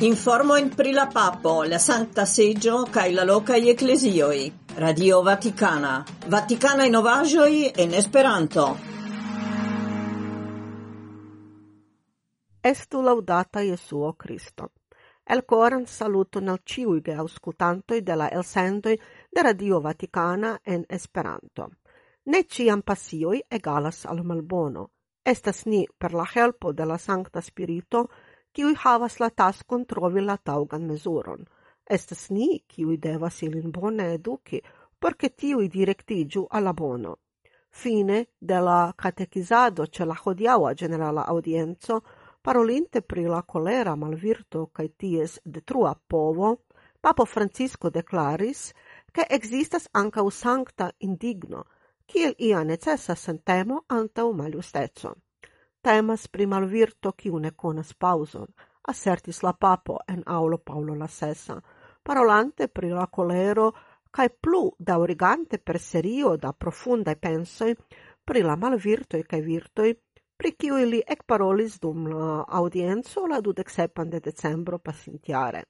Informo in pri la Papo, la santa seggio, cae la lokaj ecclesioi. Radio Vaticana. Vaticana in ovagioi en Esperanto. Estu laudata Jesuo Cristo. El coran saluto nel ciuige auscultantoi de la elsendoi de Radio Vaticana en Esperanto. Ne ciam passioi egalas al malbono. Estas ni per la helpo de la Sancta Spirito – kiuj havas la taskon trovi la taŭgan mezuron. Estas ni, kiuj devas ilin bone eduki, por ke tiuj direktiĝu al la bono. Fine de la katekizado ĉe la hodiaŭa ĝenerala audienzo, parolinte pri la kolera malvirto kaj ties detrua povo, Papo Francisco declaris, che existas ancau sancta indigno, kiel ia necessa sentemo antau maljustezzo. Temas pri malvirto kiu ne konas pauson, assertis la papo en aulo Paulo la sesa, parolante pri la colero cae plu daŭrigante per serio da profundaj pensoi pri la malvirtoi cae virtoi, pri kiuj li ekparolis dum la audienzo la dudeksepan de decembro pasintiare.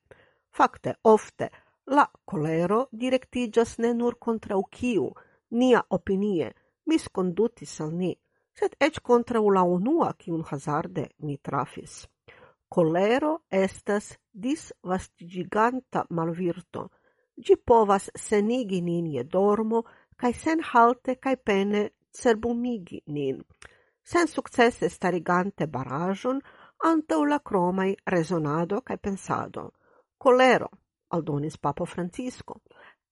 Fakte, ofte, la colero directigas ne nur contra kiu, nia opinie, miscondutis al ni, sed ec contra la unua, un hazarde ni trafis. Colero estas disvastigiganta malvirto. Gi povas senigi nin je dormo kaj senhalte kaj pene cerbumigi nin, sen sukcese starigante barajon, antau la cromai rezonado kaj pensado. Colero, aldonis Papo Francisco,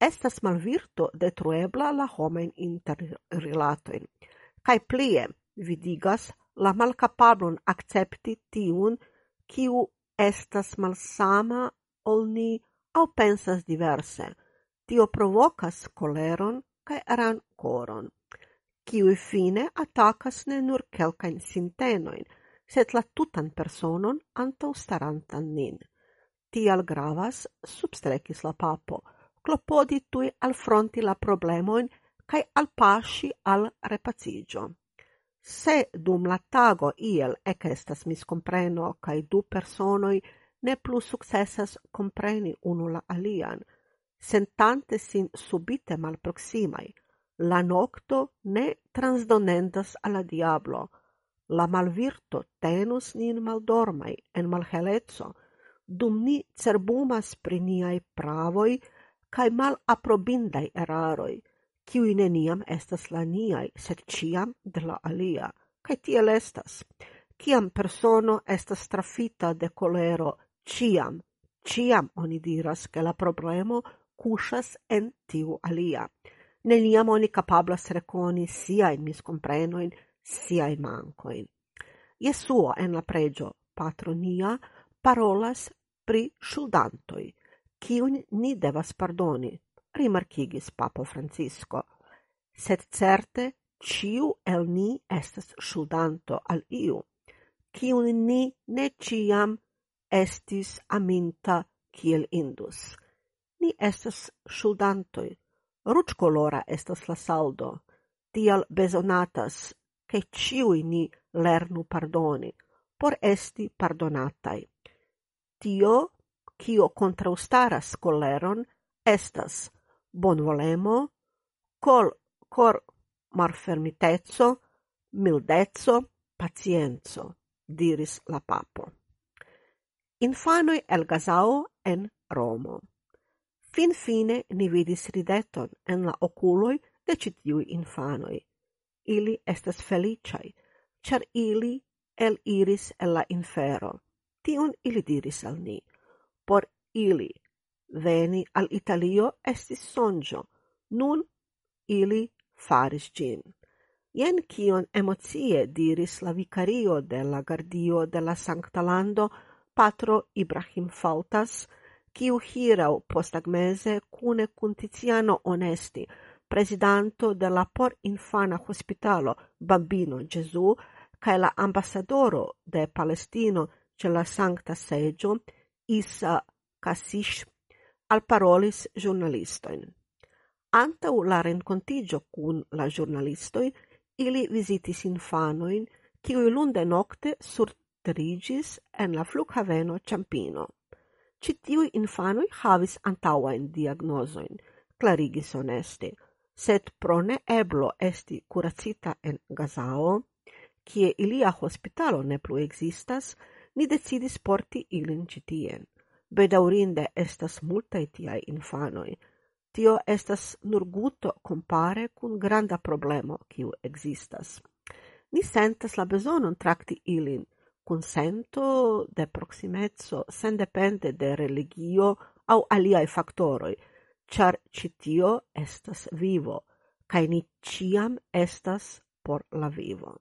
estas malvirto detruebla la homen interrilatojn cae plie vidigas la malcapablon accepti tiun, kiu estas malsama ol ni au pensas diverse. Tio provocas coleron kaj rankoron, kiu fine atakas ne nur quelcain sintenoin, sed la tutan personon antaŭstarantan nin. Tial gravas, substrecis la papo, clopodi tui al alfronti la problemoin cae alpasci al repacigio. Se dum la tago iel ec estas miscompreno cae du personoi ne plus successas compreni unu la alian, sentante sin subite malproximai, la nocto ne transdonendas alla diablo, la malvirto tenus nin maldormai en malhelezzo, dum ni cerbumas pri niai pravoi cae mal aprobindai eraroi, qui neniam estas la niai, sed ciam de la alia, cae tiel estas. Ciam persono estas trafita de colero, ciam, ciam oni diras, che la problemo cusas en tiu alia. Neniam oni capablas reconi sia in miscomprenoin, sia in mancoin. Jesuo en la pregio patronia parolas pri shuldantoi, kiun ni devas pardoni, rimarkigis papo Francisco, sed certe ciu el ni estes ŝuldanto al iu, kiun ni ne ciam estis aminta kiel indus. Ni estas ŝuldantoj, ruĝkolora estes la saldo, tial bezonatas, ke ciui ni lernu pardoni, por esti pardonatai. Tio, cio contraustaras coleron, estas bonvolemo, col cor marfermitezzo, mildezzo, pacienzo, diris la papo. Infanoi el Gazao en Romo. Fin fine ni vidis rideton en la oculoi de citiui infanoi. Ili estes feliciai, char ili el iris el la infero. Tion ili diris al ni. Por ili veni al Italio estis sonjo. nun ili faris gin. Jen kion emocie diris la vicario de la gardio de la Sancta Lando, patro Ibrahim Faltas, kiu hirau postagmese cune cun Tiziano Onesti, presidanto de la por infana hospitalo Bambino Gesù, cae la ambassadoro de Palestino ce la Sancta Seggio, Isa Kasish al parolis giornalistoin. Antau la rencontigio cun la giornalistoi, ili visitis infanoin, kiuj lunde nokte surtrigis en la flughaveno Ciampino. Citiui infanoi havis antauain diagnosoin, clarigis honeste, sed pro neeblo esti curacita en Gazao, kie ilia hospitalo ne plu existas, ni decidis porti ilin citien. Bedaurinde estas multaj tiaj infanoj. Tio estas nur guto compare kun granda problemo, kiu existas. Ni sentas la bezonon tracti ilin kun sento de proksimeco, sendepende de religio au aliaj faktoroj, char citio estas vivo, kaj ni ciam estas por la vivo.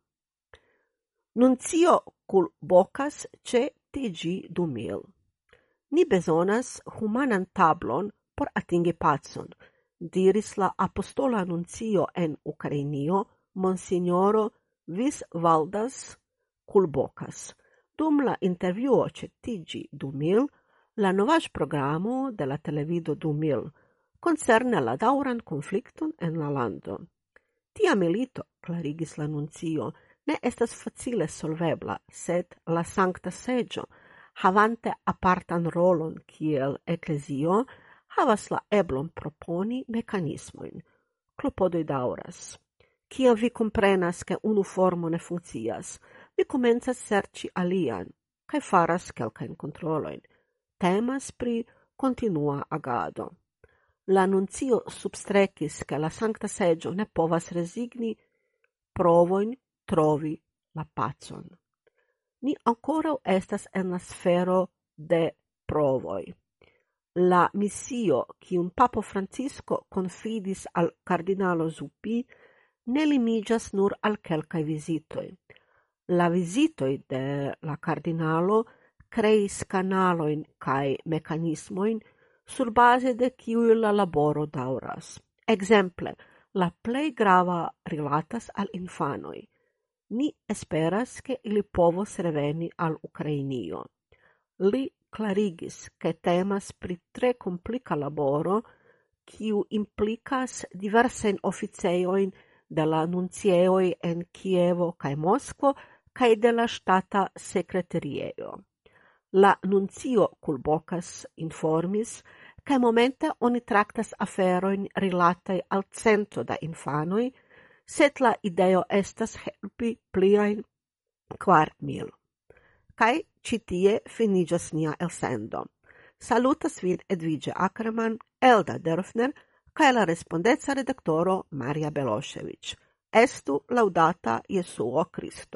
Nuncio culbocas ce TG 2000. Ni bezonas humanan tablon por atingi pacon, diris la apostola annuncio en Ukrainio, monsignoro Vis Valdas Kulbokas. Dum la intervjuo ce Tigi 2000, la novaĵ programo de la televido 2000 concerne la dauran conflicton en la lando. Tia milito, clarigis la nuncio, ne estas facile solvebla, sed la sancta seggio, – havante apartan rolon kiel eklezio, havas la eblon proponi mekanismojn. Klopodoj daŭras. Kiam vi komprenas, ke unu formo ne funkcias, vi komencas serĉi alian kaj faras kelkajn kontrolojn. Temas pri continua agado. La nuncio substrecis che la Sancta Seggio ne povas resigni provoin trovi la pacon ni ancora estas en la sfero de provoi. La missio misio kiun Papo Francisco confidis al Cardinalo Zuppi ne limiĝas nur al kelkaj vizitoj. La vizitoj de la Cardinalo creis canaloin cae mecanismoin sur base de kiuj la laboro dauras. Exemple, la plei grava rilatas al infanoj – Ni esperas, che ili povos reveni al Ukrainio. Li clarigis, che temas pri tre complica laboro, kiu implicas diversen oficejojn de la nuncieoi en Kievo kaj Moskvo kaj de la ŝtata sekreteriejo. La nuncio Kulbokas informis, kaj momente oni traktas aferojn rilataj al cento da infanoj, set la ideo estas helpi pliajn kvar mil. Kaj ĉi tie finiĝas nia elsendo. Salutas vin Edvige Akraman, Elda Dörfner kaj la respondeca redaktoro Maria Belošević. Estu laudata Jesuo Kristo.